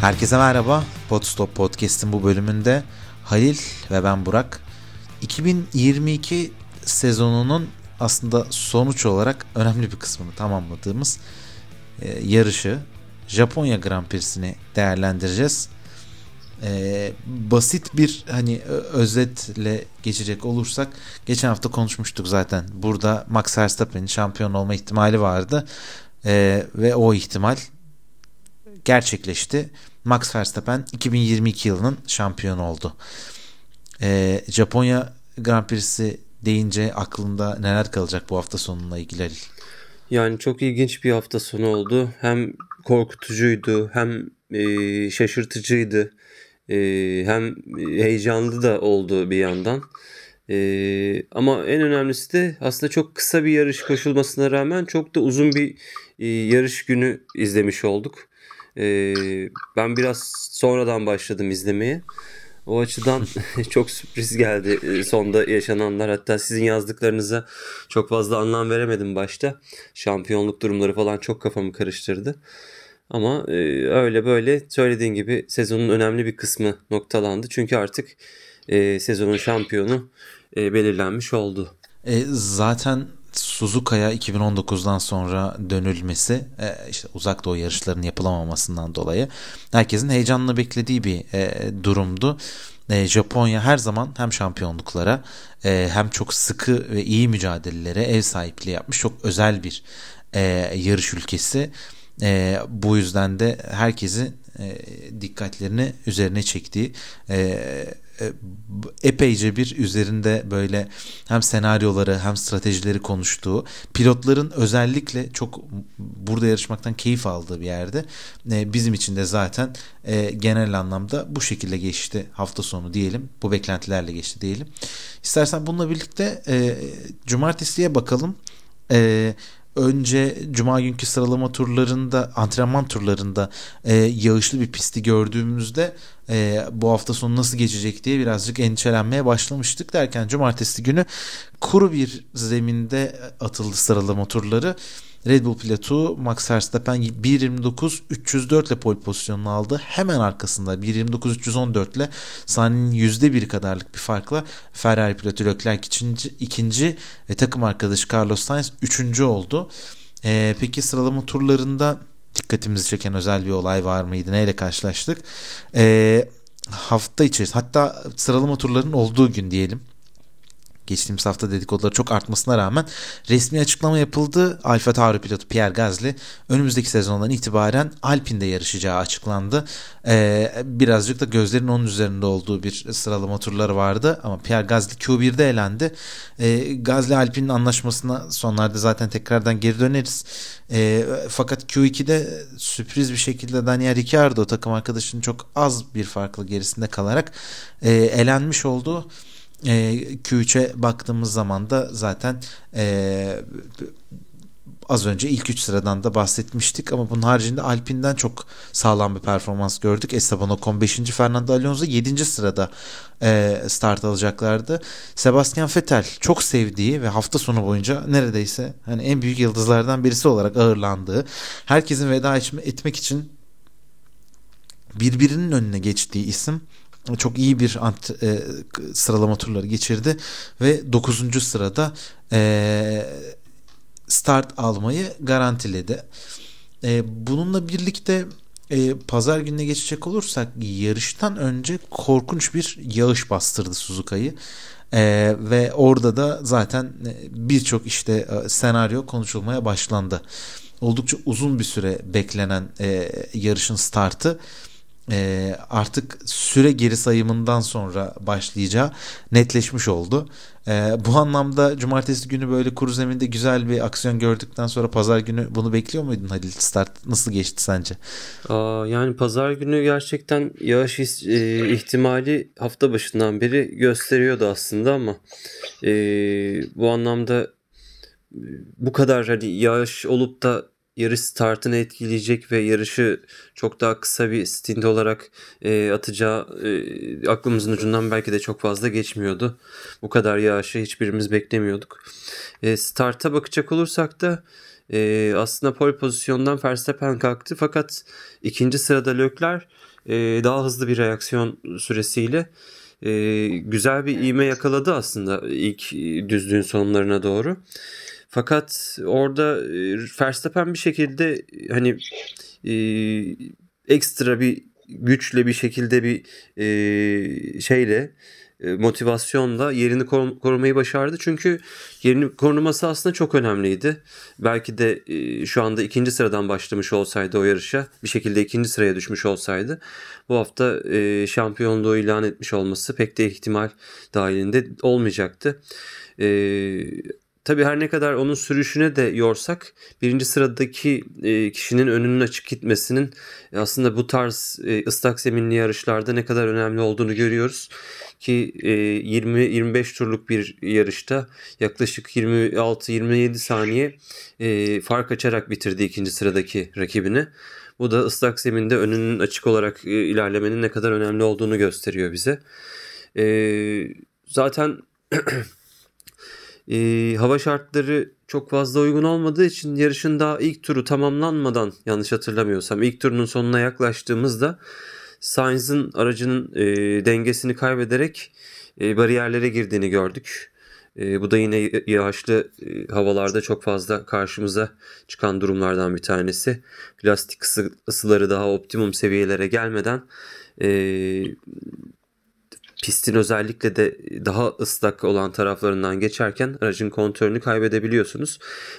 Herkese merhaba. Podstop Podcast'in bu bölümünde Halil ve ben Burak 2022 sezonunun aslında sonuç olarak önemli bir kısmını tamamladığımız e, yarışı Japonya Grand Prix'sini değerlendireceğiz. E, basit bir hani özetle geçecek olursak geçen hafta konuşmuştuk zaten. Burada Max Verstappen'in şampiyon olma ihtimali vardı. E, ve o ihtimal gerçekleşti. Max Verstappen 2022 yılının şampiyonu oldu. Ee, Japonya Grand Prix'si deyince aklında neler kalacak bu hafta sonuna ilgili? Yani çok ilginç bir hafta sonu oldu. Hem korkutucuydu hem e, şaşırtıcıydı. E, hem heyecanlı da oldu bir yandan. E, ama en önemlisi de aslında çok kısa bir yarış koşulmasına rağmen çok da uzun bir e, yarış günü izlemiş olduk. E, ben biraz sonradan başladım izlemeye. O açıdan çok sürpriz geldi e, sonda yaşananlar. Hatta sizin yazdıklarınıza çok fazla anlam veremedim başta. Şampiyonluk durumları falan çok kafamı karıştırdı. Ama e, öyle böyle söylediğin gibi sezonun önemli bir kısmı noktalandı. Çünkü artık e, sezonun şampiyonu belirlenmiş oldu. E, zaten Suzuka'ya 2019'dan sonra dönülmesi e, işte uzak doğu yarışlarının yapılamamasından dolayı herkesin heyecanla beklediği bir e, durumdu. E, Japonya her zaman hem şampiyonluklara hem çok sıkı ve iyi mücadelelere ev sahipliği yapmış çok özel bir yarış ülkesi. Bu yüzden de herkesin dikkatlerini üzerine çektiği epeyce bir üzerinde böyle hem senaryoları hem stratejileri konuştuğu pilotların özellikle çok burada yarışmaktan keyif aldığı bir yerde e, bizim için de zaten e, genel anlamda bu şekilde geçti hafta sonu diyelim bu beklentilerle geçti diyelim. İstersen bununla birlikte cumartesiye bakalım önce cuma günkü sıralama turlarında antrenman turlarında e, yağışlı bir pisti gördüğümüzde e, bu hafta sonu nasıl geçecek diye birazcık endişelenmeye başlamıştık derken cumartesi günü kuru bir zeminde atıldı sıralama turları Red Bull pilotu Max Verstappen 1.29 304 ile pole pozisyonunu aldı. Hemen arkasında 1.29 314 ile saniyenin %1 kadarlık bir farkla Ferrari pilotu Leclerc ikinci, ikinci ve takım arkadaşı Carlos Sainz üçüncü oldu. Ee, peki sıralama turlarında dikkatimizi çeken özel bir olay var mıydı? Neyle karşılaştık? Ee, hafta içerisinde hatta sıralama turlarının olduğu gün diyelim geçtiğimiz hafta dedikoduları çok artmasına rağmen resmi açıklama yapıldı. Alfa Tauri pilotu Pierre Gasly önümüzdeki sezondan itibaren Alpine'de yarışacağı açıklandı. Ee, birazcık da gözlerin onun üzerinde olduğu bir sıralama turları vardı ama Pierre Gasly Q1'de elendi. Ee, Gasly Alpine'in anlaşmasına sonlarda zaten tekrardan geri döneriz. Ee, fakat Q2'de sürpriz bir şekilde Daniel Ricciardo takım arkadaşının çok az bir farklı gerisinde kalarak e, elenmiş oldu e, Q3'e baktığımız zaman da zaten e, az önce ilk 3 sıradan da bahsetmiştik ama bunun haricinde Alpine'den çok sağlam bir performans gördük. Esteban Ocon 5. Fernando Alonso 7. sırada e, start alacaklardı. Sebastian Vettel çok sevdiği ve hafta sonu boyunca neredeyse hani en büyük yıldızlardan birisi olarak ağırlandığı, herkesin veda etmek için birbirinin önüne geçtiği isim çok iyi bir ant, e, sıralama turları geçirdi ve 9. sırada e, start almayı garantiledi. E, bununla birlikte e, pazar gününe geçecek olursak yarıştan önce korkunç bir yağış bastırdı Suzuka'yı. E, ve orada da zaten e, birçok işte e, senaryo konuşulmaya başlandı. Oldukça uzun bir süre beklenen e, yarışın startı e, artık süre geri sayımından sonra başlayacağı netleşmiş oldu. E, bu anlamda cumartesi günü böyle kuru zeminde güzel bir aksiyon gördükten sonra pazar günü bunu bekliyor muydun Halil? Start nasıl geçti sence? Aa, yani pazar günü gerçekten yağış e, ihtimali hafta başından beri gösteriyordu aslında ama e, bu anlamda bu kadar hani yağış olup da yarış startını etkileyecek ve yarışı çok daha kısa bir stint olarak e, atacağı e, aklımızın ucundan belki de çok fazla geçmiyordu. Bu kadar yağışı hiçbirimiz beklemiyorduk. E, starta bakacak olursak da e, aslında pole pozisyondan Verstappen kalktı fakat ikinci sırada Leclerc e, daha hızlı bir reaksiyon süresiyle e, güzel bir iğme yakaladı aslında ilk düzlüğün sonlarına doğru. Fakat orada e, Verstappen bir şekilde hani e, ekstra bir güçle bir şekilde bir e, şeyle e, motivasyonla yerini korumayı başardı. Çünkü yerini koruması aslında çok önemliydi. Belki de e, şu anda ikinci sıradan başlamış olsaydı o yarışa bir şekilde ikinci sıraya düşmüş olsaydı bu hafta e, şampiyonluğu ilan etmiş olması pek de ihtimal dahilinde olmayacaktı. Tabi her ne kadar onun sürüşüne de yorsak birinci sıradaki e, kişinin önünün açık gitmesinin aslında bu tarz e, ıslak zeminli yarışlarda ne kadar önemli olduğunu görüyoruz. Ki e, 20-25 turluk bir yarışta yaklaşık 26-27 saniye e, fark açarak bitirdi ikinci sıradaki rakibini. Bu da ıslak zeminde önünün açık olarak e, ilerlemenin ne kadar önemli olduğunu gösteriyor bize. E, zaten e, hava şartları çok fazla uygun olmadığı için yarışın daha ilk turu tamamlanmadan yanlış hatırlamıyorsam ilk turunun sonuna yaklaştığımızda Sainz'ın aracının e, dengesini kaybederek e, bariyerlere girdiğini gördük. E, bu da yine yağışlı e, havalarda çok fazla karşımıza çıkan durumlardan bir tanesi. Plastik ısı, ısıları daha optimum seviyelere gelmeden e, pistin özellikle de daha ıslak olan taraflarından geçerken aracın kontrolünü kaybedebiliyorsunuz.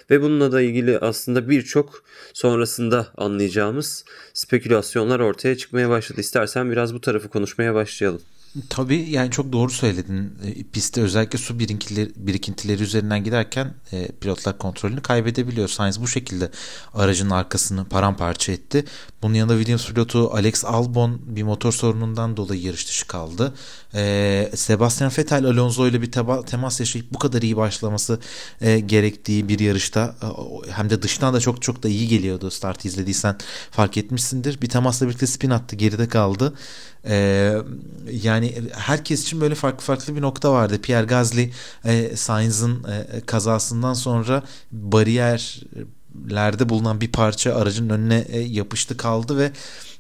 Ve bununla da ilgili aslında birçok sonrasında anlayacağımız spekülasyonlar ortaya çıkmaya başladı. İstersen biraz bu tarafı konuşmaya başlayalım. Tabii yani çok doğru söyledin. E, pistte özellikle su birikintileri, birikintileri üzerinden giderken e, pilotlar kontrolünü kaybedebiliyor. Sainz bu şekilde aracın arkasını paramparça etti. Bunun yanında Williams pilotu Alex Albon bir motor sorunundan dolayı yarış dışı kaldı. E, Sebastian Vettel Alonso ile bir teba, temas yaşayıp bu kadar iyi başlaması e, gerektiği bir yarışta e, hem de dıştan da çok çok da iyi geliyordu. Startı izlediysen fark etmişsindir. Bir temasla birlikte spin attı geride kaldı. Ee, yani herkes için böyle farklı farklı bir nokta vardı. Pierre Gasly e, Sainz'ın e, kazasından sonra bariyerlerde bulunan bir parça aracın önüne e, yapıştı kaldı ve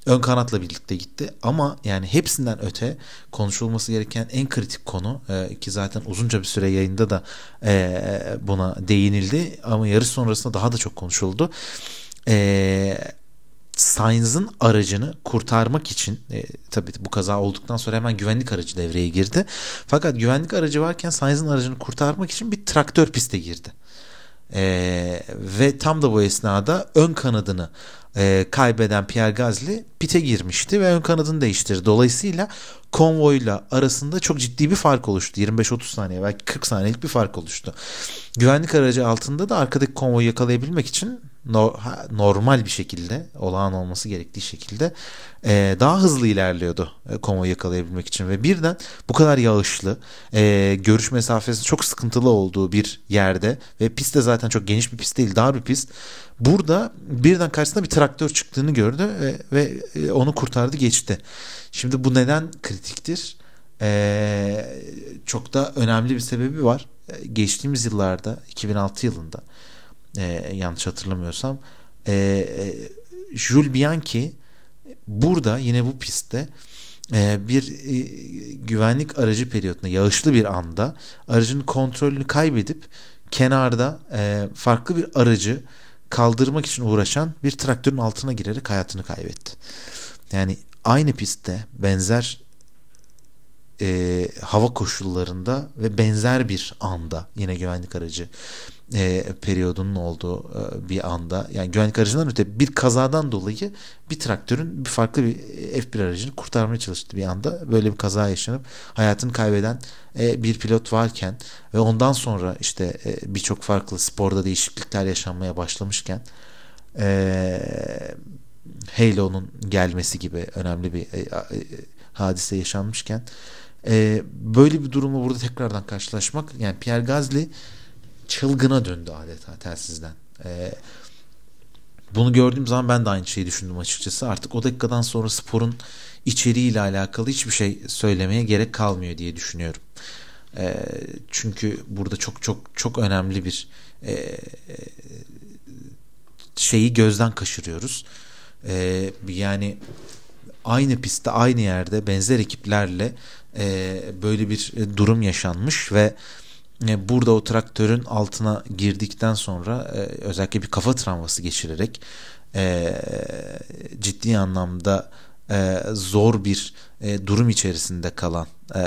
ön kanatla birlikte gitti. Ama yani hepsinden öte konuşulması gereken en kritik konu e, ki zaten uzunca bir süre yayında da e, buna değinildi ama yarış sonrasında daha da çok konuşuldu. Eee Sainz'ın aracını kurtarmak için e, tabii bu kaza olduktan sonra hemen güvenlik aracı devreye girdi. Fakat güvenlik aracı varken Sainz'ın aracını kurtarmak için bir traktör piste girdi. E, ve tam da bu esnada ön kanadını e, kaybeden Pierre Gasly pite girmişti ve ön kanadını değiştirdi. Dolayısıyla konvoyla arasında çok ciddi bir fark oluştu. 25-30 saniye belki 40 saniyelik bir fark oluştu. Güvenlik aracı altında da arkadaki konvoyu yakalayabilmek için normal bir şekilde olağan olması gerektiği şekilde e, daha hızlı ilerliyordu e, konvoyu yakalayabilmek için ve birden bu kadar yağışlı e, görüş mesafesi çok sıkıntılı olduğu bir yerde ve pist de zaten çok geniş bir pist değil dar bir pist burada birden karşısında bir traktör çıktığını gördü ve, ve e, onu kurtardı geçti. Şimdi bu neden kritiktir? E, çok da önemli bir sebebi var. E, geçtiğimiz yıllarda 2006 yılında e, yanlış hatırlamıyorsam e, e, Jules Bianchi burada yine bu pistte bir güvenlik aracı periyodunda yağışlı bir anda aracın kontrolünü kaybedip kenarda farklı bir aracı kaldırmak için uğraşan bir traktörün altına girerek hayatını kaybetti. Yani aynı pistte benzer e, hava koşullarında ve benzer bir anda yine güvenlik aracı e, periyodunun olduğu e, bir anda yani güvenlik aracından öte bir kazadan dolayı bir traktörün bir farklı bir F1 aracını kurtarmaya çalıştığı bir anda böyle bir kaza yaşanıp hayatını kaybeden e, bir pilot varken ve ondan sonra işte e, birçok farklı sporda değişiklikler yaşanmaya başlamışken e, Halo'nun gelmesi gibi önemli bir e, e, hadise yaşanmışken e, böyle bir durumla burada tekrardan karşılaşmak yani Pierre Gasly çılgına döndü adeta telsizden. E, bunu gördüğüm zaman ben de aynı şeyi düşündüm açıkçası. Artık o dakikadan sonra sporun içeriğiyle alakalı hiçbir şey söylemeye gerek kalmıyor diye düşünüyorum. E, çünkü burada çok çok çok önemli bir e, şeyi gözden kaçırıyoruz. E, yani aynı pistte aynı yerde benzer ekiplerle e, böyle bir durum yaşanmış ve e, burada o traktörün altına girdikten sonra e, özellikle bir kafa travması geçirerek e, ciddi anlamda e, zor bir e, durum içerisinde kalan e,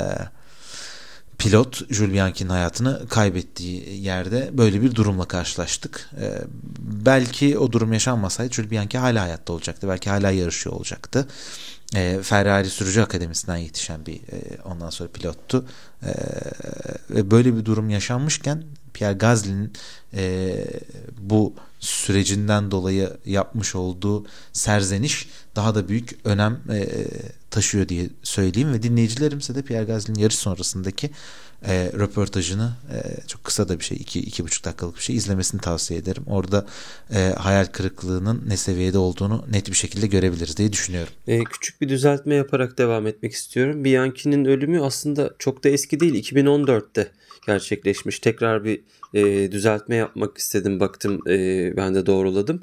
pilot Jules Bianchi'nin hayatını kaybettiği yerde böyle bir durumla karşılaştık. Belki o durum yaşanmasaydı Jules Bianchi hala hayatta olacaktı. Belki hala yarışıyor olacaktı. Ee, Ferrari Sürücü Akademisi'nden yetişen bir e, ondan sonra pilottu. Ee, ve böyle bir durum yaşanmışken Pierre Gasly'nin e, bu sürecinden dolayı yapmış olduğu serzeniş daha da büyük önem e, taşıyor diye söyleyeyim ve dinleyicilerimse de Pierre Gasly'nin yarış sonrasındaki e, röportajını e, çok kısa da bir şey iki, iki buçuk dakikalık bir şey izlemesini tavsiye ederim. Orada e, hayal kırıklığının ne seviyede olduğunu net bir şekilde görebiliriz diye düşünüyorum. E, küçük bir düzeltme yaparak devam etmek istiyorum. Bianchi'nin ölümü aslında çok da eski değil 2014'te gerçekleşmiş. Tekrar bir e, düzeltme yapmak istedim. Baktım e, ben de doğruladım.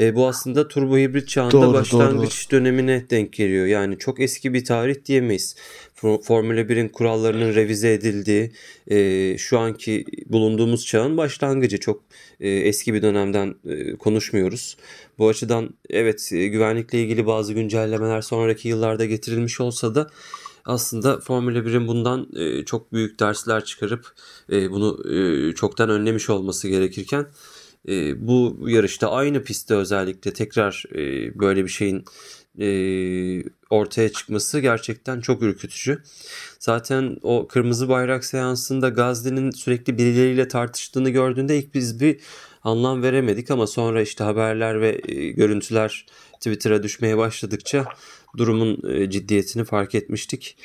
E, bu aslında turbo hibrit çağında doğru, başlangıç doğru, dönemine denk geliyor. Yani çok eski bir tarih diyemeyiz. Formula 1'in kurallarının revize edildiği e, şu anki bulunduğumuz çağın başlangıcı çok e, eski bir dönemden e, konuşmuyoruz. Bu açıdan evet e, güvenlikle ilgili bazı güncellemeler sonraki yıllarda getirilmiş olsa da aslında Formula 1'in bundan e, çok büyük dersler çıkarıp e, bunu e, çoktan önlemiş olması gerekirken e, bu yarışta aynı pistte özellikle tekrar e, böyle bir şeyin e, ortaya çıkması gerçekten çok ürkütücü. Zaten o kırmızı bayrak seansında Gazli'nin sürekli birileriyle tartıştığını gördüğünde ilk biz bir anlam veremedik ama sonra işte haberler ve e, görüntüler Twitter'a düşmeye başladıkça durumun e, ciddiyetini fark etmiştik.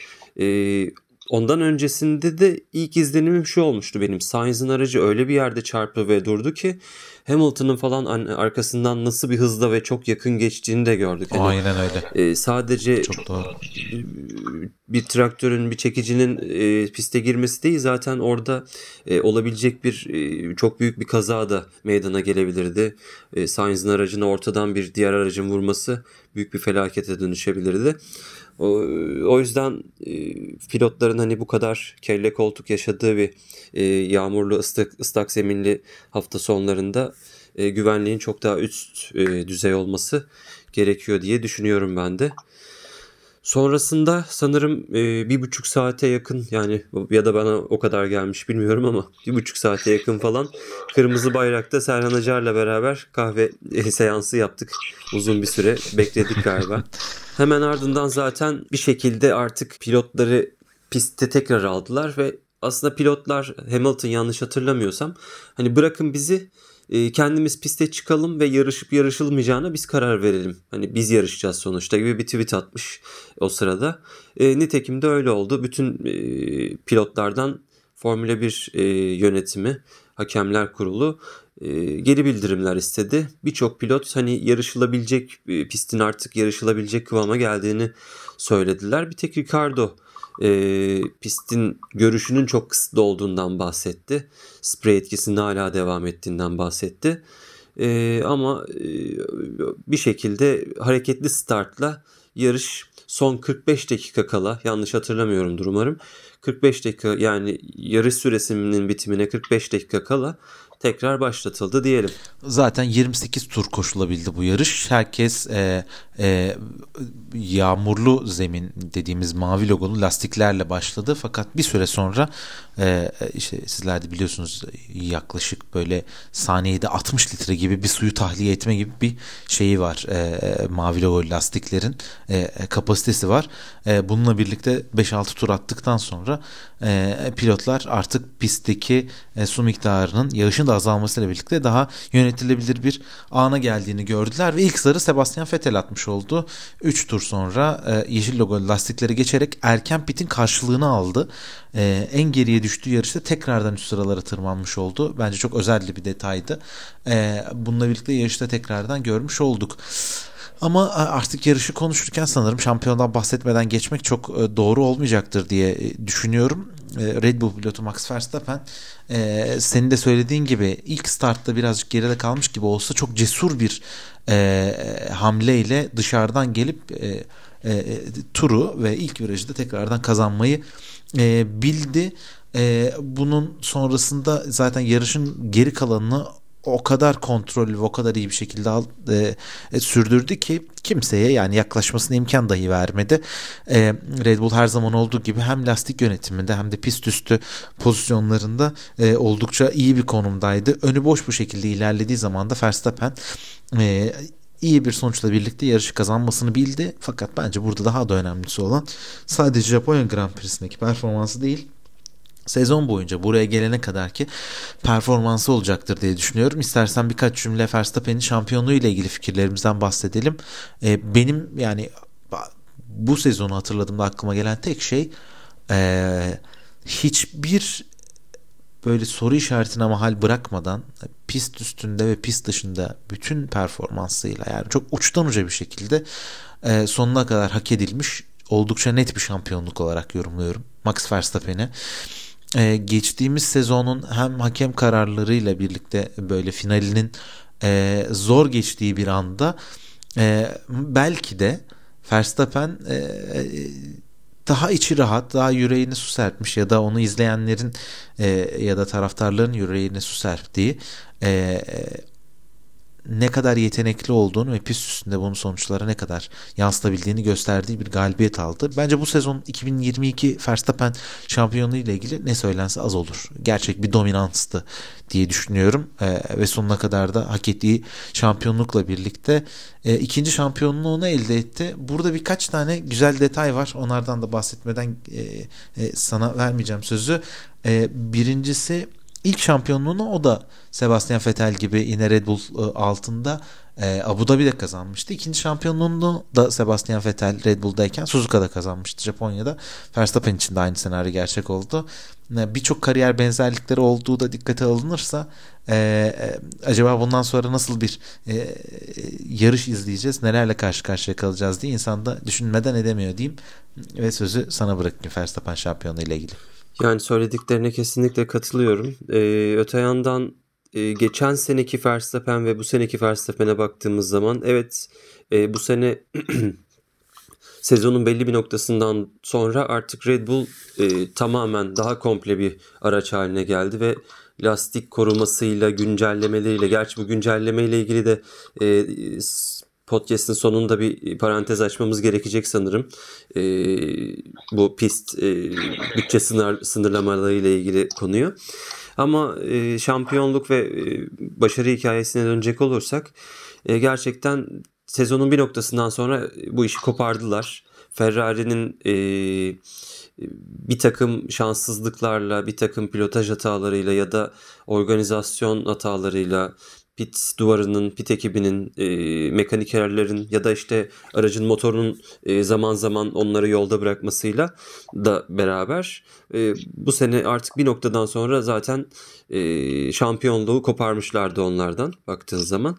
E, ondan öncesinde de ilk izlenimim şu olmuştu benim. Sainz'ın aracı öyle bir yerde çarptı ve durdu ki Hamilton'ın falan arkasından nasıl bir hızla ve çok yakın geçtiğini de gördük. Yani, Aynen öyle. E, sadece çok doğru. bir traktörün, bir çekicinin e, piste girmesi değil zaten orada e, olabilecek bir e, çok büyük bir kaza da meydana gelebilirdi. E, Sainz'ın aracını ortadan bir diğer aracın vurması büyük bir felakete dönüşebilirdi. O, yüzden e, pilotların hani bu kadar kelle koltuk yaşadığı bir e, yağmurlu ıslak, ıslak zeminli hafta sonlarında e, güvenliğin çok daha üst düzey olması gerekiyor diye düşünüyorum ben de. Sonrasında sanırım e, bir buçuk saate yakın yani ya da bana o kadar gelmiş bilmiyorum ama bir buçuk saate yakın falan Kırmızı Bayrak'ta Serhan Acar'la beraber kahve e, seansı yaptık. Uzun bir süre bekledik galiba. Hemen ardından zaten bir şekilde artık pilotları pistte tekrar aldılar ve aslında pilotlar Hamilton yanlış hatırlamıyorsam hani bırakın bizi e, kendimiz piste çıkalım ve yarışıp yarışılmayacağına biz karar verelim. Hani biz yarışacağız sonuçta gibi bir tweet atmış o sırada. E, nitekim de öyle oldu. Bütün e, pilotlardan Formula 1 e, yönetimi, hakemler kurulu e, geri bildirimler istedi. Birçok pilot hani yarışılabilecek e, pistin artık yarışılabilecek kıvama geldiğini söylediler. Bir tek Ricardo e, pistin görüşünün çok kısıtlı olduğundan bahsetti. Sprey etkisinin hala devam ettiğinden bahsetti. E, ama e, bir şekilde hareketli startla yarış son 45 dakika kala yanlış hatırlamıyorumdur umarım. 45 dakika yani yarış süresinin bitimine 45 dakika kala tekrar başlatıldı diyelim. Zaten 28 tur koşulabildi bu yarış. Herkes e, e, yağmurlu zemin dediğimiz mavi logolu lastiklerle başladı. Fakat bir süre sonra e, işte sizler de biliyorsunuz yaklaşık böyle saniyede 60 litre gibi bir suyu tahliye etme gibi bir şeyi var. E, mavi logolu lastiklerin e, kapasitesi var. E, bununla birlikte 5-6 tur attıktan sonra e, pilotlar artık pistteki e, su miktarının yağışın da azalmasıyla birlikte daha yönetilebilir bir ana geldiğini gördüler ve ilk zarı Sebastian Vettel atmış oldu. 3 tur sonra e, yeşil logo lastikleri geçerek erken pitin karşılığını aldı. E, en geriye düştüğü yarışta tekrardan üst sıralara tırmanmış oldu. Bence çok özel bir detaydı. E, bununla birlikte yarışta tekrardan görmüş olduk. Ama e, artık yarışı konuşurken sanırım şampiyondan bahsetmeden geçmek çok e, doğru olmayacaktır diye e, düşünüyorum. Red Bull pilotu Max Verstappen senin de söylediğin gibi ilk startta birazcık geride kalmış gibi olsa çok cesur bir hamleyle dışarıdan gelip turu ve ilk virajı da tekrardan kazanmayı bildi. bunun sonrasında zaten yarışın geri kalanını o kadar kontrollü ve o kadar iyi bir şekilde al, e, e, sürdürdü ki kimseye yani yaklaşmasına imkan dahi vermedi. E, Red Bull her zaman olduğu gibi hem lastik yönetiminde hem de pist üstü pozisyonlarında e, oldukça iyi bir konumdaydı. Önü boş bu şekilde ilerlediği zaman da Verstappen e, iyi bir sonuçla birlikte yarışı kazanmasını bildi. Fakat bence burada daha da önemlisi olan sadece Japonya Grand Prix'sindeki performansı değil sezon boyunca buraya gelene kadar ki performansı olacaktır diye düşünüyorum. İstersen birkaç cümle Verstappen'in şampiyonluğu ile ilgili fikirlerimizden bahsedelim. Ee, benim yani bu sezonu hatırladığımda aklıma gelen tek şey e, hiçbir böyle soru işaretine mahal bırakmadan pist üstünde ve pist dışında bütün performansıyla yani çok uçtan uca bir şekilde e, sonuna kadar hak edilmiş oldukça net bir şampiyonluk olarak yorumluyorum Max Verstappen'i e, geçtiğimiz sezonun hem hakem kararlarıyla birlikte böyle finalinin e, zor geçtiği bir anda e, belki de Verstappen e, daha içi rahat, daha yüreğini su serpmiş ya da onu izleyenlerin e, ya da taraftarların yüreğine su serptiği e, ne kadar yetenekli olduğunu ve pist üstünde bunun sonuçlara ne kadar yansıtabildiğini gösterdiği bir galibiyet aldı. Bence bu sezon 2022 Verstappen şampiyonluğu ile ilgili ne söylense az olur. Gerçek bir dominanstı diye düşünüyorum ee, ve sonuna kadar da hak ettiği şampiyonlukla birlikte e, ikinci şampiyonluğunu elde etti. Burada birkaç tane güzel detay var. Onlardan da bahsetmeden e, e, sana vermeyeceğim sözü. E, birincisi İlk şampiyonluğunu o da Sebastian Vettel gibi yine Red Bull e, altında e, Abu Dhabi'de kazanmıştı. İkinci şampiyonluğunu da Sebastian Vettel Red Bull'dayken Suzuka'da kazanmıştı Japonya'da. Verstappen için de aynı senaryo gerçek oldu. Birçok kariyer benzerlikleri olduğu da dikkate alınırsa e, e, acaba bundan sonra nasıl bir yarış izleyeceğiz, nelerle karşı karşıya kalacağız diye insan da düşünmeden edemiyor diyeyim. Ve sözü sana bırakayım Verstappen şampiyonu ile ilgili. Yani söylediklerine kesinlikle katılıyorum. Ee, öte yandan e, geçen seneki Verstappen ve bu seneki Verstappen'e baktığımız zaman evet e, bu sene sezonun belli bir noktasından sonra artık Red Bull e, tamamen daha komple bir araç haline geldi ve lastik korumasıyla, güncellemeleriyle, gerçi bu güncellemeyle ilgili de e, podcast'in sonunda bir parantez açmamız gerekecek sanırım. E, bu pist e, bütçe sınır, sınırlamaları ile ilgili konuyu. Ama e, şampiyonluk ve e, başarı hikayesine dönecek olursak e, gerçekten sezonun bir noktasından sonra bu işi kopardılar. Ferrari'nin e, bir takım şanssızlıklarla, bir takım pilotaj hatalarıyla ya da organizasyon hatalarıyla pit duvarının, pit ekibinin, e, mekanikerlerin ya da işte aracın motorunun e, zaman zaman onları yolda bırakmasıyla da beraber e, bu sene artık bir noktadan sonra zaten e, şampiyonluğu koparmışlardı onlardan baktığın zaman.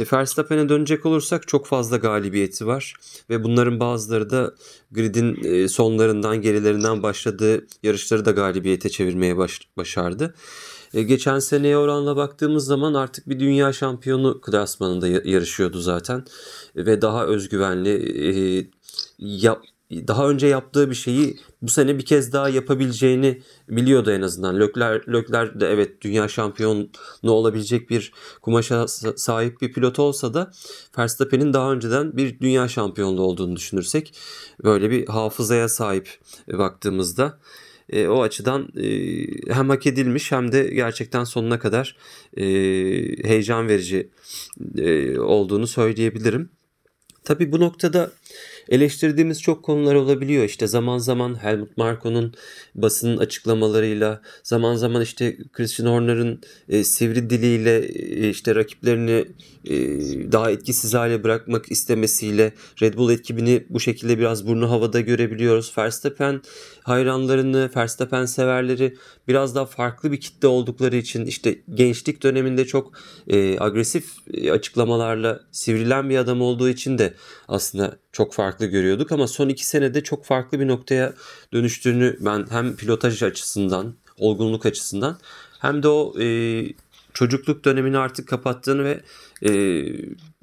E, Verstappen'e dönecek olursak çok fazla galibiyeti var ve bunların bazıları da gridin e, sonlarından gerilerinden başladığı yarışları da galibiyete çevirmeye baş, başardı. E, geçen seneye oranla baktığımız zaman artık bir dünya şampiyonu klasmanında yarışıyordu zaten. ve daha özgüvenli, e, yap, daha önce yaptığı bir şeyi bu sene bir kez daha yapabileceğini biliyordu en azından. Lökler, Lökler de evet dünya şampiyonu olabilecek bir kumaşa sahip bir pilot olsa da Verstappen'in daha önceden bir dünya şampiyonluğu olduğunu düşünürsek böyle bir hafızaya sahip baktığımızda e, o açıdan e, hem hak edilmiş hem de gerçekten sonuna kadar e, heyecan verici e, olduğunu söyleyebilirim. Tabii bu noktada eleştirdiğimiz çok konular olabiliyor. İşte zaman zaman Helmut Marko'nun basının açıklamalarıyla, zaman zaman işte Christian Horner'ın e, sivri diliyle e, işte rakiplerini e, daha etkisiz hale bırakmak istemesiyle Red Bull ekibini bu şekilde biraz burnu havada görebiliyoruz. Verstappen hayranlarını, Verstappen severleri biraz daha farklı bir kitle oldukları için işte gençlik döneminde çok e, agresif e, açıklamalarla sivrilen bir adam olduğu için de aslında çok farklı görüyorduk ama son iki senede çok farklı bir noktaya dönüştüğünü ben hem pilotaj açısından, olgunluk açısından hem de o e, çocukluk dönemini artık kapattığını ve e,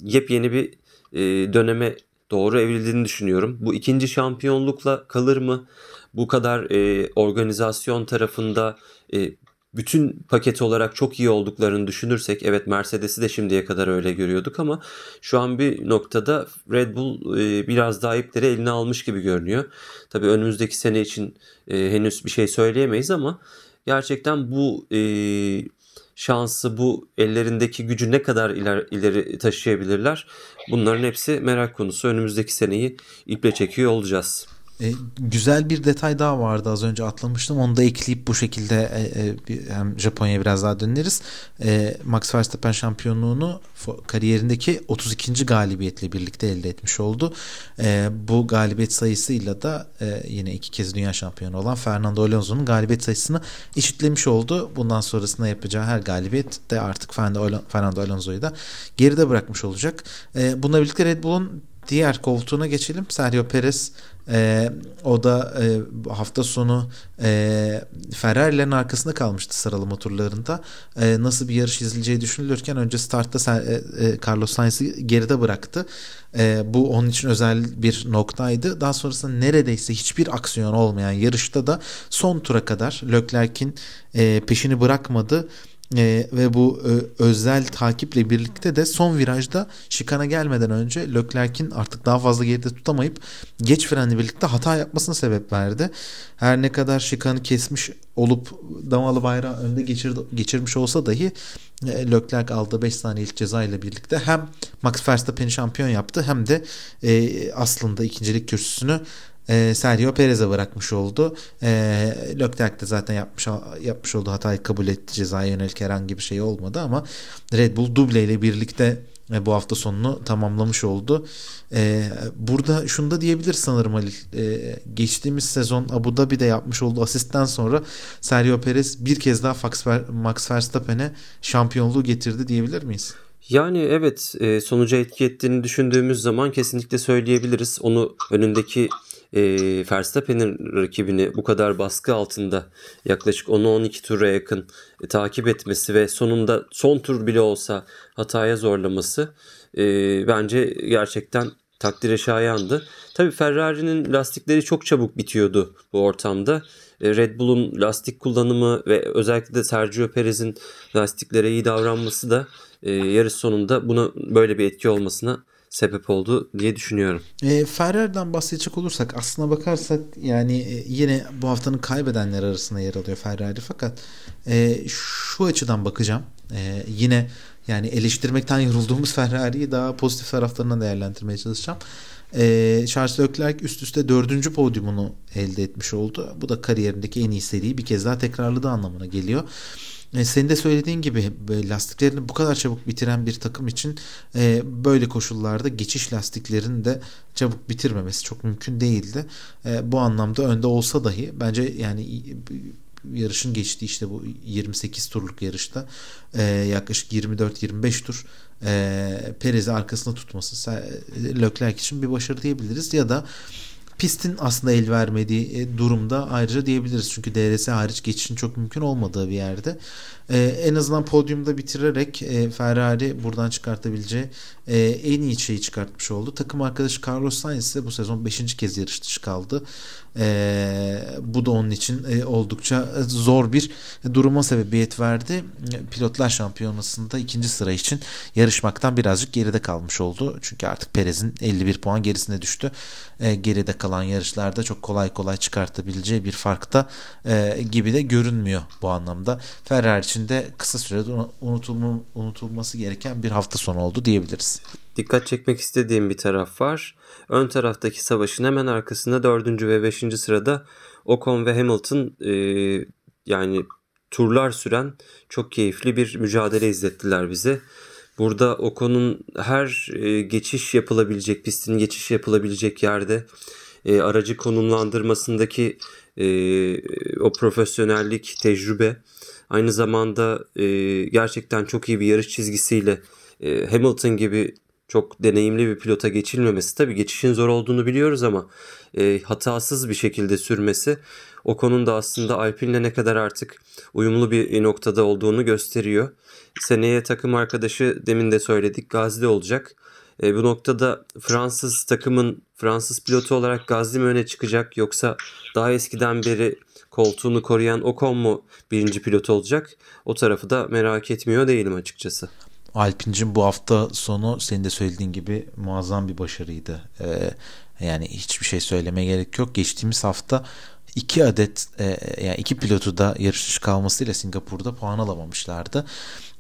yepyeni bir e, döneme doğru evrildiğini düşünüyorum. Bu ikinci şampiyonlukla kalır mı? Bu kadar e, organizasyon tarafında e, bütün paket olarak çok iyi olduklarını düşünürsek evet Mercedes'i de şimdiye kadar öyle görüyorduk ama şu an bir noktada Red Bull e, biraz daha ipleri eline almış gibi görünüyor. Tabii önümüzdeki sene için e, henüz bir şey söyleyemeyiz ama gerçekten bu e, şansı, bu ellerindeki gücü ne kadar iler, ileri taşıyabilirler? Bunların hepsi merak konusu. Önümüzdeki seneyi iple çekiyor olacağız. E, güzel bir detay daha vardı az önce atlamıştım. Onu da ekleyip bu şekilde e, e, hem Japonya'ya biraz daha döneriz. E, Max Verstappen şampiyonluğunu kariyerindeki 32. galibiyetle birlikte elde etmiş oldu. E, bu galibiyet sayısıyla da e, yine iki kez dünya şampiyonu olan Fernando Alonso'nun galibiyet sayısını eşitlemiş oldu. Bundan sonrasında yapacağı her galibiyet de artık Fernando Alonso'yu da geride bırakmış olacak. E, bununla birlikte Red Bull'un diğer koltuğuna geçelim. Sergio Perez e, o da e, hafta sonu e, Ferrari'lerin arkasında kalmıştı sıralama turlarında. E, nasıl bir yarış izleyeceği düşünülürken önce startta e, e, Carlos Sainz'ı geride bıraktı. E, bu onun için özel bir noktaydı. Daha sonrasında neredeyse hiçbir aksiyon olmayan yarışta da son tura kadar Leclerc'in e, peşini bırakmadı e, ve bu e, özel takiple birlikte de son virajda şikana gelmeden önce Leclerc'in artık daha fazla geride tutamayıp geç frenle birlikte hata yapmasına sebep verdi. Her ne kadar şikanı kesmiş olup damalı bayrağı önde geçirdi, geçirmiş olsa dahi e, Leclerc aldığı 5 saniyelik ceza ile birlikte hem Max Verstappen'i şampiyon yaptı hem de e, aslında ikincilik kürsüsünü e, Sergio Perez'e bırakmış oldu. E, Leclerc de zaten yapmış yapmış olduğu hatayı kabul etti. Cezaya yönelik herhangi bir şey olmadı ama Red Bull duble ile birlikte e, bu hafta sonunu tamamlamış oldu. E, burada şunu da diyebilir sanırım Halil. E, geçtiğimiz sezon Abu Dhabi'de yapmış olduğu asistten sonra Sergio Perez bir kez daha Max Verstappen'e şampiyonluğu getirdi diyebilir miyiz? Yani evet e, sonuca etki ettiğini düşündüğümüz zaman kesinlikle söyleyebiliriz. Onu önündeki e, Verstappen'in rakibini bu kadar baskı altında yaklaşık 10-12 tura yakın e, takip etmesi ve sonunda son tur bile olsa hataya zorlaması e, bence gerçekten takdire şayandı. Tabii Ferrari'nin lastikleri çok çabuk bitiyordu bu ortamda. E, Red Bull'un lastik kullanımı ve özellikle de Sergio Perez'in lastiklere iyi davranması da e, yarış sonunda buna böyle bir etki olmasına sebep oldu diye düşünüyorum. E, Ferrari'den bahsedecek olursak aslına bakarsak yani e, yine bu haftanın kaybedenler arasında yer alıyor Ferrari fakat e, şu açıdan bakacağım. E, yine yani eleştirmekten yorulduğumuz Ferrari'yi daha pozitif taraflarından değerlendirmeye çalışacağım. E, Charles Leclerc üst üste dördüncü podyumunu elde etmiş oldu. Bu da kariyerindeki en iyi seriyi bir kez daha tekrarladığı anlamına geliyor. E, senin de söylediğin gibi lastiklerini bu kadar çabuk bitiren bir takım için e, böyle koşullarda geçiş lastiklerini de çabuk bitirmemesi çok mümkün değildi. E, bu anlamda önde olsa dahi bence yani yarışın geçtiği işte bu 28 turluk yarışta e, yaklaşık 24-25 tur e, Perez'i arkasında tutması Leclerc için bir başarı diyebiliriz ya da pistin aslında el vermediği e, durumda ayrıca diyebiliriz. Çünkü DRS hariç geçişin çok mümkün olmadığı bir yerde. Ee, en azından podyumda bitirerek e, Ferrari buradan çıkartabileceği e, en iyi şeyi çıkartmış oldu. Takım arkadaşı Carlos Sainz ise bu sezon 5. kez yarış dışı kaldı. E, bu da onun için e, oldukça zor bir duruma sebebiyet verdi. Pilotlar şampiyonasında ikinci sıra için yarışmaktan birazcık geride kalmış oldu. Çünkü artık Perez'in 51 puan gerisine düştü. E, geride kalan yarışlarda çok kolay kolay çıkartabileceği bir farkta e, gibi de görünmüyor bu anlamda. Ferrari için de kısa sürede unutulma, unutulması gereken bir hafta sonu oldu diyebiliriz. dikkat çekmek istediğim bir taraf var. Ön taraftaki savaşın hemen arkasında 4. ve 5. sırada Ocon ve Hamilton e, yani turlar süren çok keyifli bir mücadele izlettiler bize. Burada Ocon'un her e, geçiş yapılabilecek, pistin geçiş yapılabilecek yerde e, aracı konumlandırmasındaki e, o profesyonellik, tecrübe aynı zamanda e, gerçekten çok iyi bir yarış çizgisiyle e, Hamilton gibi çok deneyimli bir pilota geçilmemesi tabii geçişin zor olduğunu biliyoruz ama e, hatasız bir şekilde sürmesi o konuda aslında Alpine'le ne kadar artık uyumlu bir noktada olduğunu gösteriyor. Seneye takım arkadaşı demin de söyledik Gazli olacak. E, bu noktada Fransız takımın Fransız pilotu olarak Gazli mi öne çıkacak yoksa daha eskiden beri koltuğunu koruyan Ocon mu birinci pilot olacak? O tarafı da merak etmiyor değilim açıkçası. Alpinc'in bu hafta sonu senin de söylediğin gibi muazzam bir başarıydı. Ee, yani hiçbir şey söylemeye gerek yok. Geçtiğimiz hafta iki adet e, yani iki pilotu da yarış dışı kalmasıyla Singapur'da puan alamamışlardı.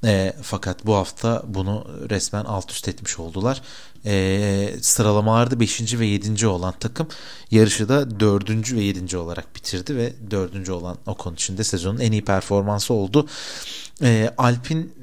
E, fakat bu hafta bunu resmen alt üst etmiş oldular. E, sıralamalarda 5. ve 7. olan takım yarışı da 4. ve 7. olarak bitirdi ve 4. olan o konu içinde sezonun en iyi performansı oldu. E, Alpin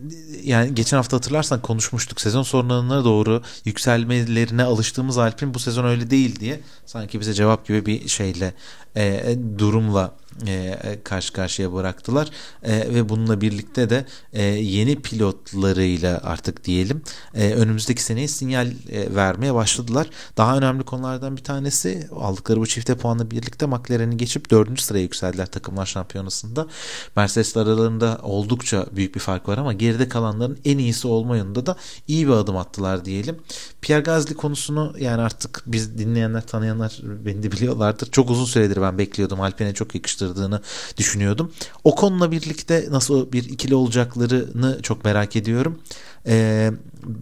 yani geçen hafta hatırlarsan konuşmuştuk sezon sonlarına doğru yükselmelerine alıştığımız Alpin bu sezon öyle değil diye sanki bize cevap gibi bir şeyle e, durumla e, karşı karşıya bıraktılar e, ve bununla birlikte de e, yeni pilotlarıyla artık diyelim e, önümüzdeki seneye sinyal e, vermeye başladılar. Daha önemli konulardan bir tanesi aldıkları bu çifte puanla birlikte McLaren'i geçip dördüncü sıraya yükseldiler takımlar şampiyonasında. Mercedes aralarında oldukça büyük bir fark var ama geride kalanların en iyisi olma yönünde de iyi bir adım attılar diyelim. Pierre Gasly konusunu yani artık biz dinleyenler tanıyanlar beni de biliyorlardır. Çok uzun süredir ben bekliyordum. Alpine'e çok yakıştırdığını düşünüyordum. O konuyla birlikte nasıl bir ikili olacaklarını çok merak ediyorum. Ee,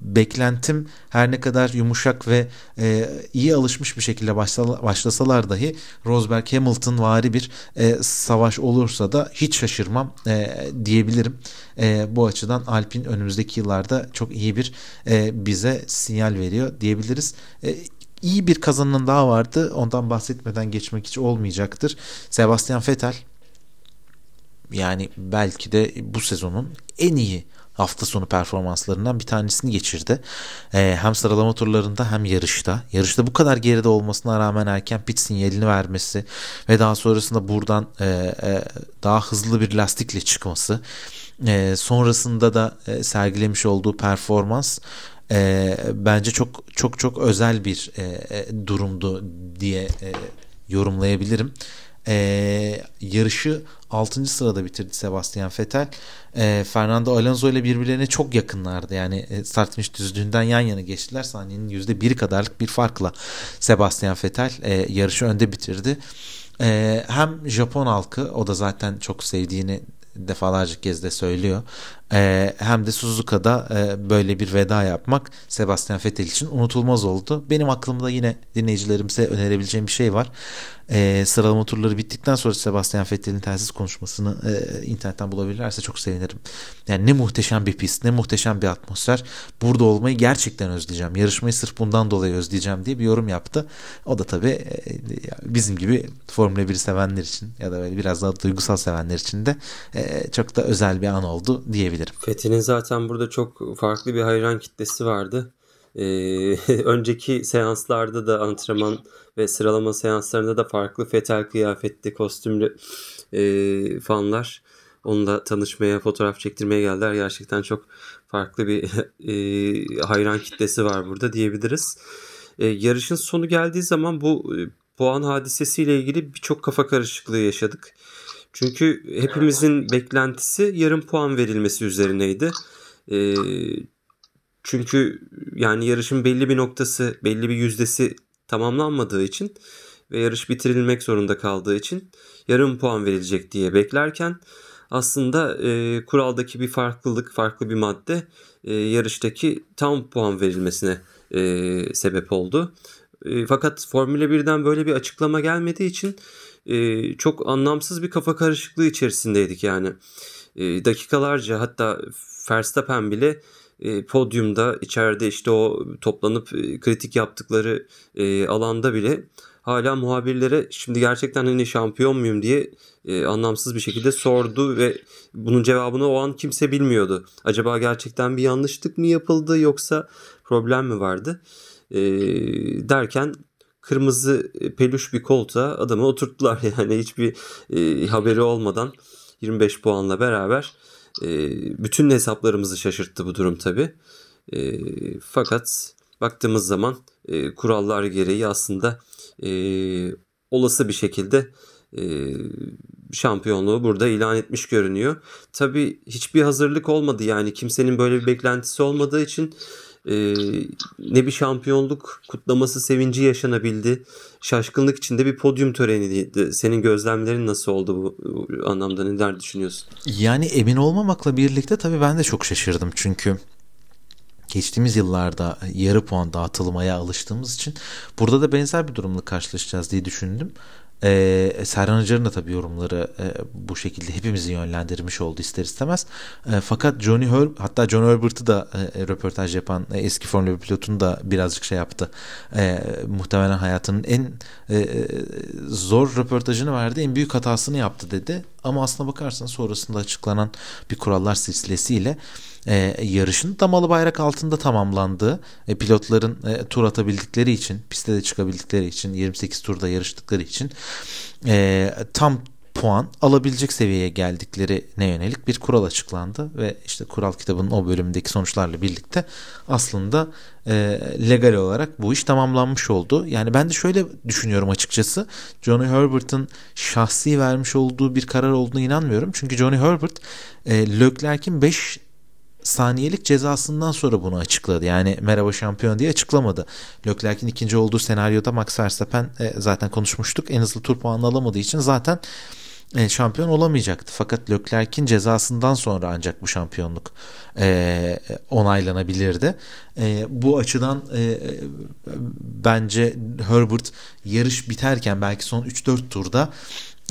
beklentim her ne kadar yumuşak ve e, iyi alışmış bir şekilde başla, başlasalar dahi Rosberg Hamilton vari bir e, savaş olursa da hiç şaşırmam e, diyebilirim. E, bu açıdan Alpin önümüzdeki yıllarda çok iyi bir e, bize sinyal veriyor diyebiliriz. E, iyi bir kazanın daha vardı. Ondan bahsetmeden geçmek hiç olmayacaktır. Sebastian Vettel yani belki de bu sezonun en iyi hafta sonu performanslarından bir tanesini geçirdi. Ee, hem sıralama turlarında hem yarışta. Yarışta bu kadar geride olmasına rağmen erken pit sinyalini vermesi ve daha sonrasında buradan e, e, daha hızlı bir lastikle çıkması. E, sonrasında da e, sergilemiş olduğu performans e, bence çok çok çok özel bir e, e durumdu diye e, yorumlayabilirim. E, yarışı 6. sırada bitirdi Sebastian Vettel. E, Fernando Alonso ile birbirlerine çok yakınlardı. Yani e, start finish düzlüğünden yan yana geçtiler. Saniyenin %1 kadarlık bir farkla Sebastian Vettel e, yarışı önde bitirdi. E, hem Japon halkı o da zaten çok sevdiğini defalarca kez de söylüyor. E, hem de Suzuka'da e, böyle bir veda yapmak Sebastian Vettel için unutulmaz oldu. Benim aklımda yine dinleyicilerimize önerebileceğim bir şey var. E, sıralama turları bittikten sonra Sebastian Vettel'in telsiz konuşmasını e, internetten bulabilirlerse çok sevinirim. Yani ne muhteşem bir pist, ne muhteşem bir atmosfer. Burada olmayı gerçekten özleyeceğim. Yarışmayı sırf bundan dolayı özleyeceğim diye bir yorum yaptı. O da tabii e, bizim gibi Formula 1 sevenler için ya da böyle biraz daha duygusal sevenler için de çok da özel bir an oldu diyebilirim diyebilirim. Fethi'nin zaten burada çok farklı bir hayran kitlesi vardı. Ee, önceki seanslarda da antrenman ve sıralama seanslarında da farklı fetel kıyafetli kostümlü e, fanlar onunla tanışmaya, fotoğraf çektirmeye geldiler. Gerçekten çok farklı bir e, hayran kitlesi var burada diyebiliriz. E, yarışın sonu geldiği zaman bu e, puan hadisesiyle ilgili birçok kafa karışıklığı yaşadık. Çünkü hepimizin beklentisi yarım puan verilmesi üzerineydi. E, çünkü yani yarışın belli bir noktası, belli bir yüzdesi tamamlanmadığı için ve yarış bitirilmek zorunda kaldığı için yarım puan verilecek diye beklerken aslında e, kuraldaki bir farklılık, farklı bir madde e, yarıştaki tam puan verilmesine e, sebep oldu. E, fakat Formula 1'den böyle bir açıklama gelmediği için e, çok anlamsız bir kafa karışıklığı içerisindeydik yani. E, dakikalarca hatta Verstappen bile e, podyumda içeride işte o toplanıp e, kritik yaptıkları e, alanda bile hala muhabirlere şimdi gerçekten hani şampiyon muyum diye e, anlamsız bir şekilde sordu ve bunun cevabını o an kimse bilmiyordu. Acaba gerçekten bir yanlışlık mı yapıldı yoksa problem mi vardı? E, derken kırmızı peluş bir koltuğa adamı oturttular yani hiçbir e, haberi olmadan 25 puanla beraber e, bütün hesaplarımızı şaşırttı bu durum tabi. E, fakat baktığımız zaman e, kurallar gereği aslında e, olası bir şekilde e, şampiyonluğu burada ilan etmiş görünüyor. Tabi hiçbir hazırlık olmadı yani kimsenin böyle bir beklentisi olmadığı için e, ne bir şampiyonluk kutlaması sevinci yaşanabildi. Şaşkınlık içinde bir podyum töreniydi. Senin gözlemlerin nasıl oldu bu, bu anlamda neler düşünüyorsun? Yani emin olmamakla birlikte tabii ben de çok şaşırdım çünkü geçtiğimiz yıllarda yarı puan dağıtılmaya alıştığımız için burada da benzer bir durumla karşılaşacağız diye düşündüm. Ee, Serhan Acar'ın da tabii yorumları e, bu şekilde hepimizi yönlendirmiş oldu ister istemez. E, fakat Johnny Her hatta John Herbert'ı da e, röportaj yapan e, eski Formula 1 pilotunu da birazcık şey yaptı. E, muhtemelen hayatının en e, zor röportajını verdi. En büyük hatasını yaptı dedi. Ama aslına bakarsan sonrasında açıklanan bir kurallar silsilesiyle e, yarışın damalı bayrak altında tamamlandığı e, pilotların e, tur atabildikleri için piste de çıkabildikleri için 28 turda yarıştıkları için e, tam puan alabilecek seviyeye geldiklerine yönelik bir kural açıklandı ve işte kural kitabının o bölümündeki sonuçlarla birlikte aslında e, legal olarak bu iş tamamlanmış oldu. Yani ben de şöyle düşünüyorum açıkçası. Johnny Herbert'ın şahsi vermiş olduğu bir karar olduğunu inanmıyorum. Çünkü Johnny Herbert e, Leclerc'in 5 saniyelik cezasından sonra bunu açıkladı. Yani merhaba şampiyon diye açıklamadı. Leclerc'in ikinci olduğu senaryoda Max Verstappen e, zaten konuşmuştuk. En hızlı tur puanı alamadığı için zaten e, şampiyon olamayacaktı. Fakat Leclerc'in cezasından sonra ancak bu şampiyonluk e, onaylanabilirdi. E, bu açıdan e, bence Herbert yarış biterken belki son 3-4 turda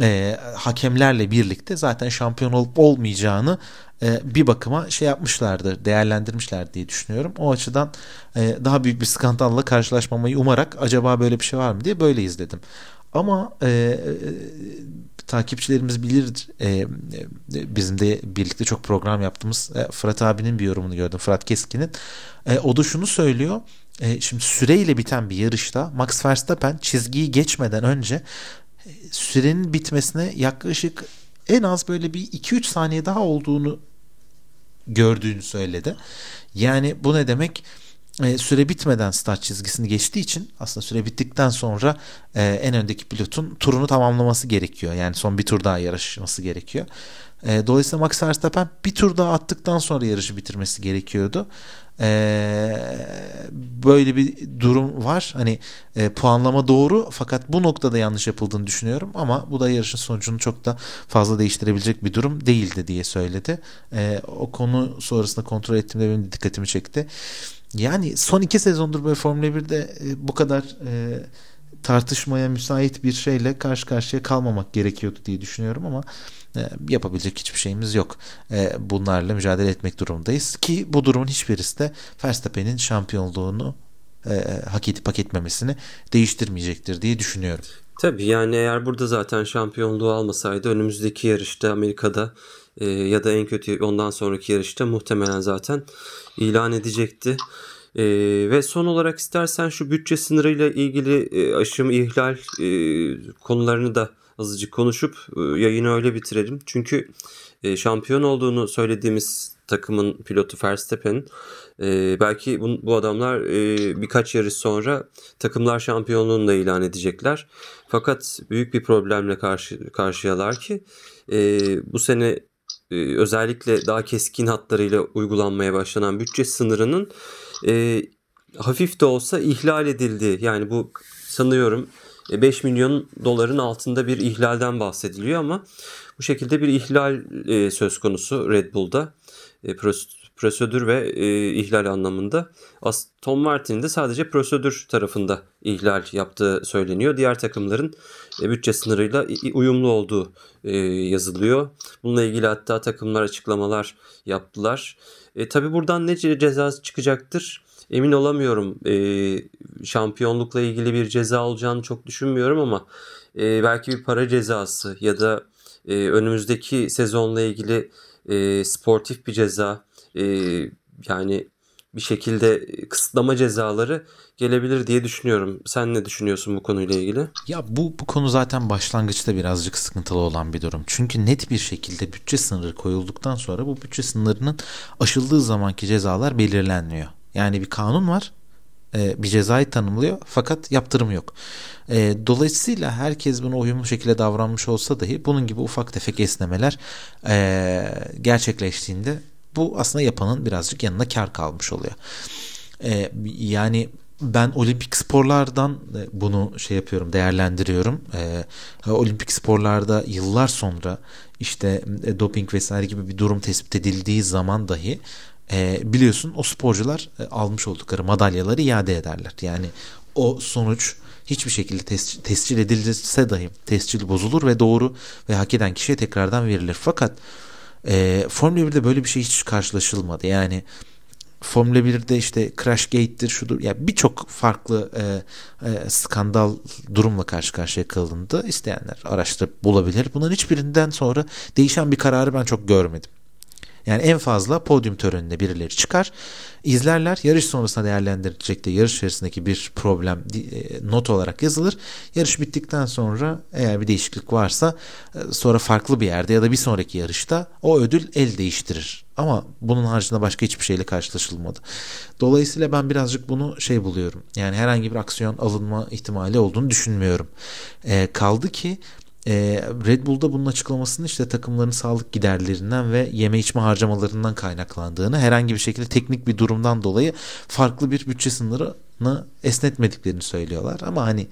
e, hakemlerle birlikte zaten şampiyon olup olmayacağını e, bir bakıma şey yapmışlardır, değerlendirmişler diye düşünüyorum. O açıdan e, daha büyük bir skandalla karşılaşmamayı umarak acaba böyle bir şey var mı diye böyle izledim. Ama e, e, takipçilerimiz bilir e, e, bizim de birlikte çok program yaptığımız e, Fırat abinin bir yorumunu gördüm. Fırat Keskin'in. E, o da şunu söylüyor. E, şimdi süreyle biten bir yarışta Max Verstappen çizgiyi geçmeden önce sürenin bitmesine yaklaşık en az böyle bir 2-3 saniye daha olduğunu gördüğünü söyledi. Yani bu ne demek? E, süre bitmeden start çizgisini geçtiği için aslında süre bittikten sonra e, en öndeki pilotun turunu tamamlaması gerekiyor. Yani son bir tur daha yarışması gerekiyor. E, dolayısıyla Max Verstappen bir tur daha attıktan sonra yarışı bitirmesi gerekiyordu. E, böyle bir durum var. Hani e, puanlama doğru fakat bu noktada yanlış yapıldığını düşünüyorum ama bu da yarışın sonucunu çok da fazla değiştirebilecek bir durum değildi diye söyledi. E, o konu sonrasında kontrol ettiğimde benim dikkatimi çekti. Yani son iki sezondur böyle Formula 1'de e, bu kadar e, tartışmaya müsait bir şeyle karşı karşıya kalmamak gerekiyordu diye düşünüyorum ama e, yapabilecek hiçbir şeyimiz yok. E, bunlarla mücadele etmek durumundayız ki bu durumun hiçbirisi de Verstappen'in şampiyonluğunu e, hak edip hak etmemesini değiştirmeyecektir diye düşünüyorum. Tabii yani eğer burada zaten şampiyonluğu almasaydı önümüzdeki yarışta Amerika'da e, ya da en kötü ondan sonraki yarışta muhtemelen zaten ilan edecekti. E, ve son olarak istersen şu bütçe sınırıyla ilgili e, aşım ihlal e, konularını da azıcık konuşup e, yayını öyle bitirelim. Çünkü e, şampiyon olduğunu söylediğimiz takımın pilotu Verstappen e, belki bu, bu adamlar e, birkaç yarış sonra takımlar şampiyonluğunu da ilan edecekler. Fakat büyük bir problemle karşı karşıyalar ki e, bu sene özellikle daha keskin hatlarıyla uygulanmaya başlanan bütçe sınırının e, hafif de olsa ihlal edildi. Yani bu sanıyorum 5 e, milyon doların altında bir ihlalden bahsediliyor ama bu şekilde bir ihlal e, söz konusu Red Bull'da. E, prosedür ve e, ihlal anlamında. Aston Martin de sadece prosedür tarafında ihlal yaptığı söyleniyor. Diğer takımların e, bütçe sınırıyla uyumlu olduğu e, yazılıyor. Bununla ilgili hatta takımlar açıklamalar yaptılar. E, tabii buradan ne ceza çıkacaktır? Emin olamıyorum. E, şampiyonlukla ilgili bir ceza olacağını çok düşünmüyorum ama e, belki bir para cezası ya da e, önümüzdeki sezonla ilgili e, sportif bir ceza e, yani bir şekilde kısıtlama cezaları gelebilir diye düşünüyorum. Sen ne düşünüyorsun bu konuyla ilgili? Ya bu bu konu zaten başlangıçta birazcık sıkıntılı olan bir durum. Çünkü net bir şekilde bütçe sınırı koyulduktan sonra bu bütçe sınırının aşıldığı zamanki cezalar belirlenmiyor. Yani bir kanun var e, bir cezayı tanımlıyor fakat yaptırım yok. E, dolayısıyla herkes buna uyumlu şekilde davranmış olsa dahi bunun gibi ufak tefek esnemeler e, gerçekleştiğinde bu aslında yapanın birazcık yanına kar kalmış oluyor. yani ben olimpik sporlardan bunu şey yapıyorum değerlendiriyorum. Ee, olimpik sporlarda yıllar sonra işte doping vesaire gibi bir durum tespit edildiği zaman dahi e, biliyorsun o sporcular e, almış oldukları madalyaları iade ederler. Yani o sonuç hiçbir şekilde tes- tescil edilirse dahi tescil bozulur ve doğru ve hak eden kişiye tekrardan verilir. Fakat e, Formula 1'de böyle bir şey hiç karşılaşılmadı. Yani Formula 1'de işte Crash Gate'dir şudur ya yani birçok farklı e, e, skandal durumla karşı karşıya kalındı. İsteyenler araştırıp bulabilir. Bunların hiçbirinden sonra değişen bir kararı ben çok görmedim. Yani en fazla podyum töreninde birileri çıkar. izlerler. Yarış sonrasında değerlendirilecek de yarış içerisindeki bir problem e, not olarak yazılır. Yarış bittikten sonra eğer bir değişiklik varsa e, sonra farklı bir yerde ya da bir sonraki yarışta o ödül el değiştirir. Ama bunun haricinde başka hiçbir şeyle karşılaşılmadı. Dolayısıyla ben birazcık bunu şey buluyorum. Yani herhangi bir aksiyon alınma ihtimali olduğunu düşünmüyorum. E, kaldı ki e, Red Bull'da bunun açıklamasını işte takımların sağlık giderlerinden ve yeme içme harcamalarından kaynaklandığını herhangi bir şekilde teknik bir durumdan dolayı farklı bir bütçe sınırını esnetmediklerini söylüyorlar. Ama hani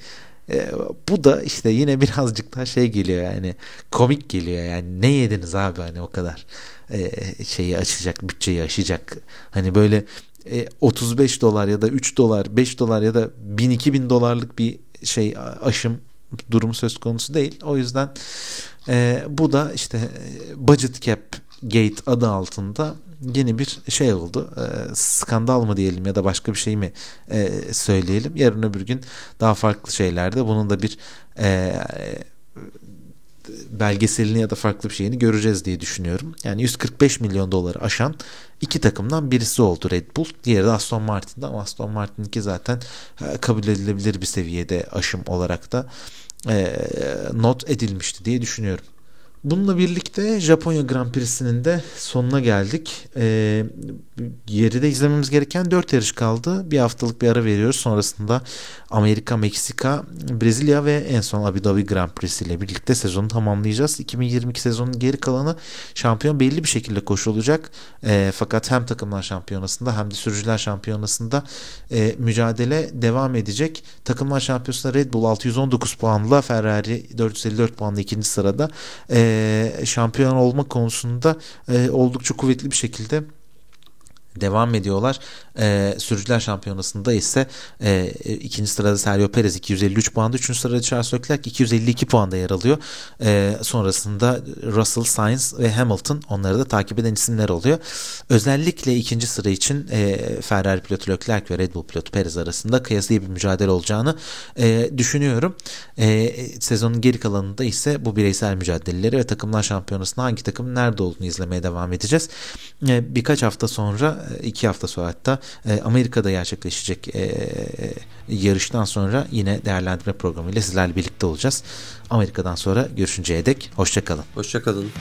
e, bu da işte yine birazcık daha şey geliyor yani komik geliyor yani ne yediniz abi? Hani o kadar e, şeyi açacak bütçeyi aşacak. Hani böyle e, 35 dolar ya da 3 dolar 5 dolar ya da 1000 2000 dolarlık bir şey aşım durumu söz konusu değil. O yüzden e, bu da işte e, budget cap gate adı altında yeni bir şey oldu. E, skandal mı diyelim ya da başka bir şey mi e, söyleyelim. Yarın öbür gün daha farklı şeylerde bunun da bir e, belgeselini ya da farklı bir şeyini göreceğiz diye düşünüyorum. Yani 145 milyon doları aşan iki takımdan birisi oldu Red Bull. Diğeri de Aston Martin'de ama Aston Martin'inki zaten e, kabul edilebilir bir seviyede aşım olarak da e, not edilmişti diye düşünüyorum. Bununla birlikte Japonya Grand Prix'sinin de sonuna geldik. E, geride izlememiz gereken 4 yarış kaldı. Bir haftalık bir ara veriyoruz. Sonrasında Amerika, Meksika, Brezilya ve en son Abu Dhabi Grand Prix ile birlikte sezonu tamamlayacağız. 2022 sezonun geri kalanı şampiyon belli bir şekilde koşulacak. E, fakat hem takımlar şampiyonasında hem de sürücüler şampiyonasında e, mücadele devam edecek. Takımlar şampiyonasında Red Bull 619 puanla Ferrari 454 puanla ikinci sırada. E, şampiyon olma konusunda oldukça kuvvetli bir şekilde devam ediyorlar. E, sürücüler şampiyonasında ise e, ikinci sırada Sergio Perez 253 puanda, üçüncü sırada Charles Leclerc 252 puanda yer alıyor. E, sonrasında Russell, Sainz ve Hamilton onları da takip eden isimler oluyor. Özellikle ikinci sıra için e, Ferrari pilotu Leclerc ve Red Bull pilotu Perez arasında kıyasıya bir mücadele olacağını e, düşünüyorum. E, sezonun geri kalanında ise bu bireysel mücadeleleri ve takımlar şampiyonasında hangi takım nerede olduğunu izlemeye devam edeceğiz. E, birkaç hafta sonra e, iki hafta sonra hatta e, Amerika'da gerçekleşecek e, yarıştan sonra yine değerlendirme programıyla sizlerle birlikte olacağız. Amerika'dan sonra görüşünceye dek hoşçakalın. Hoşçakalın.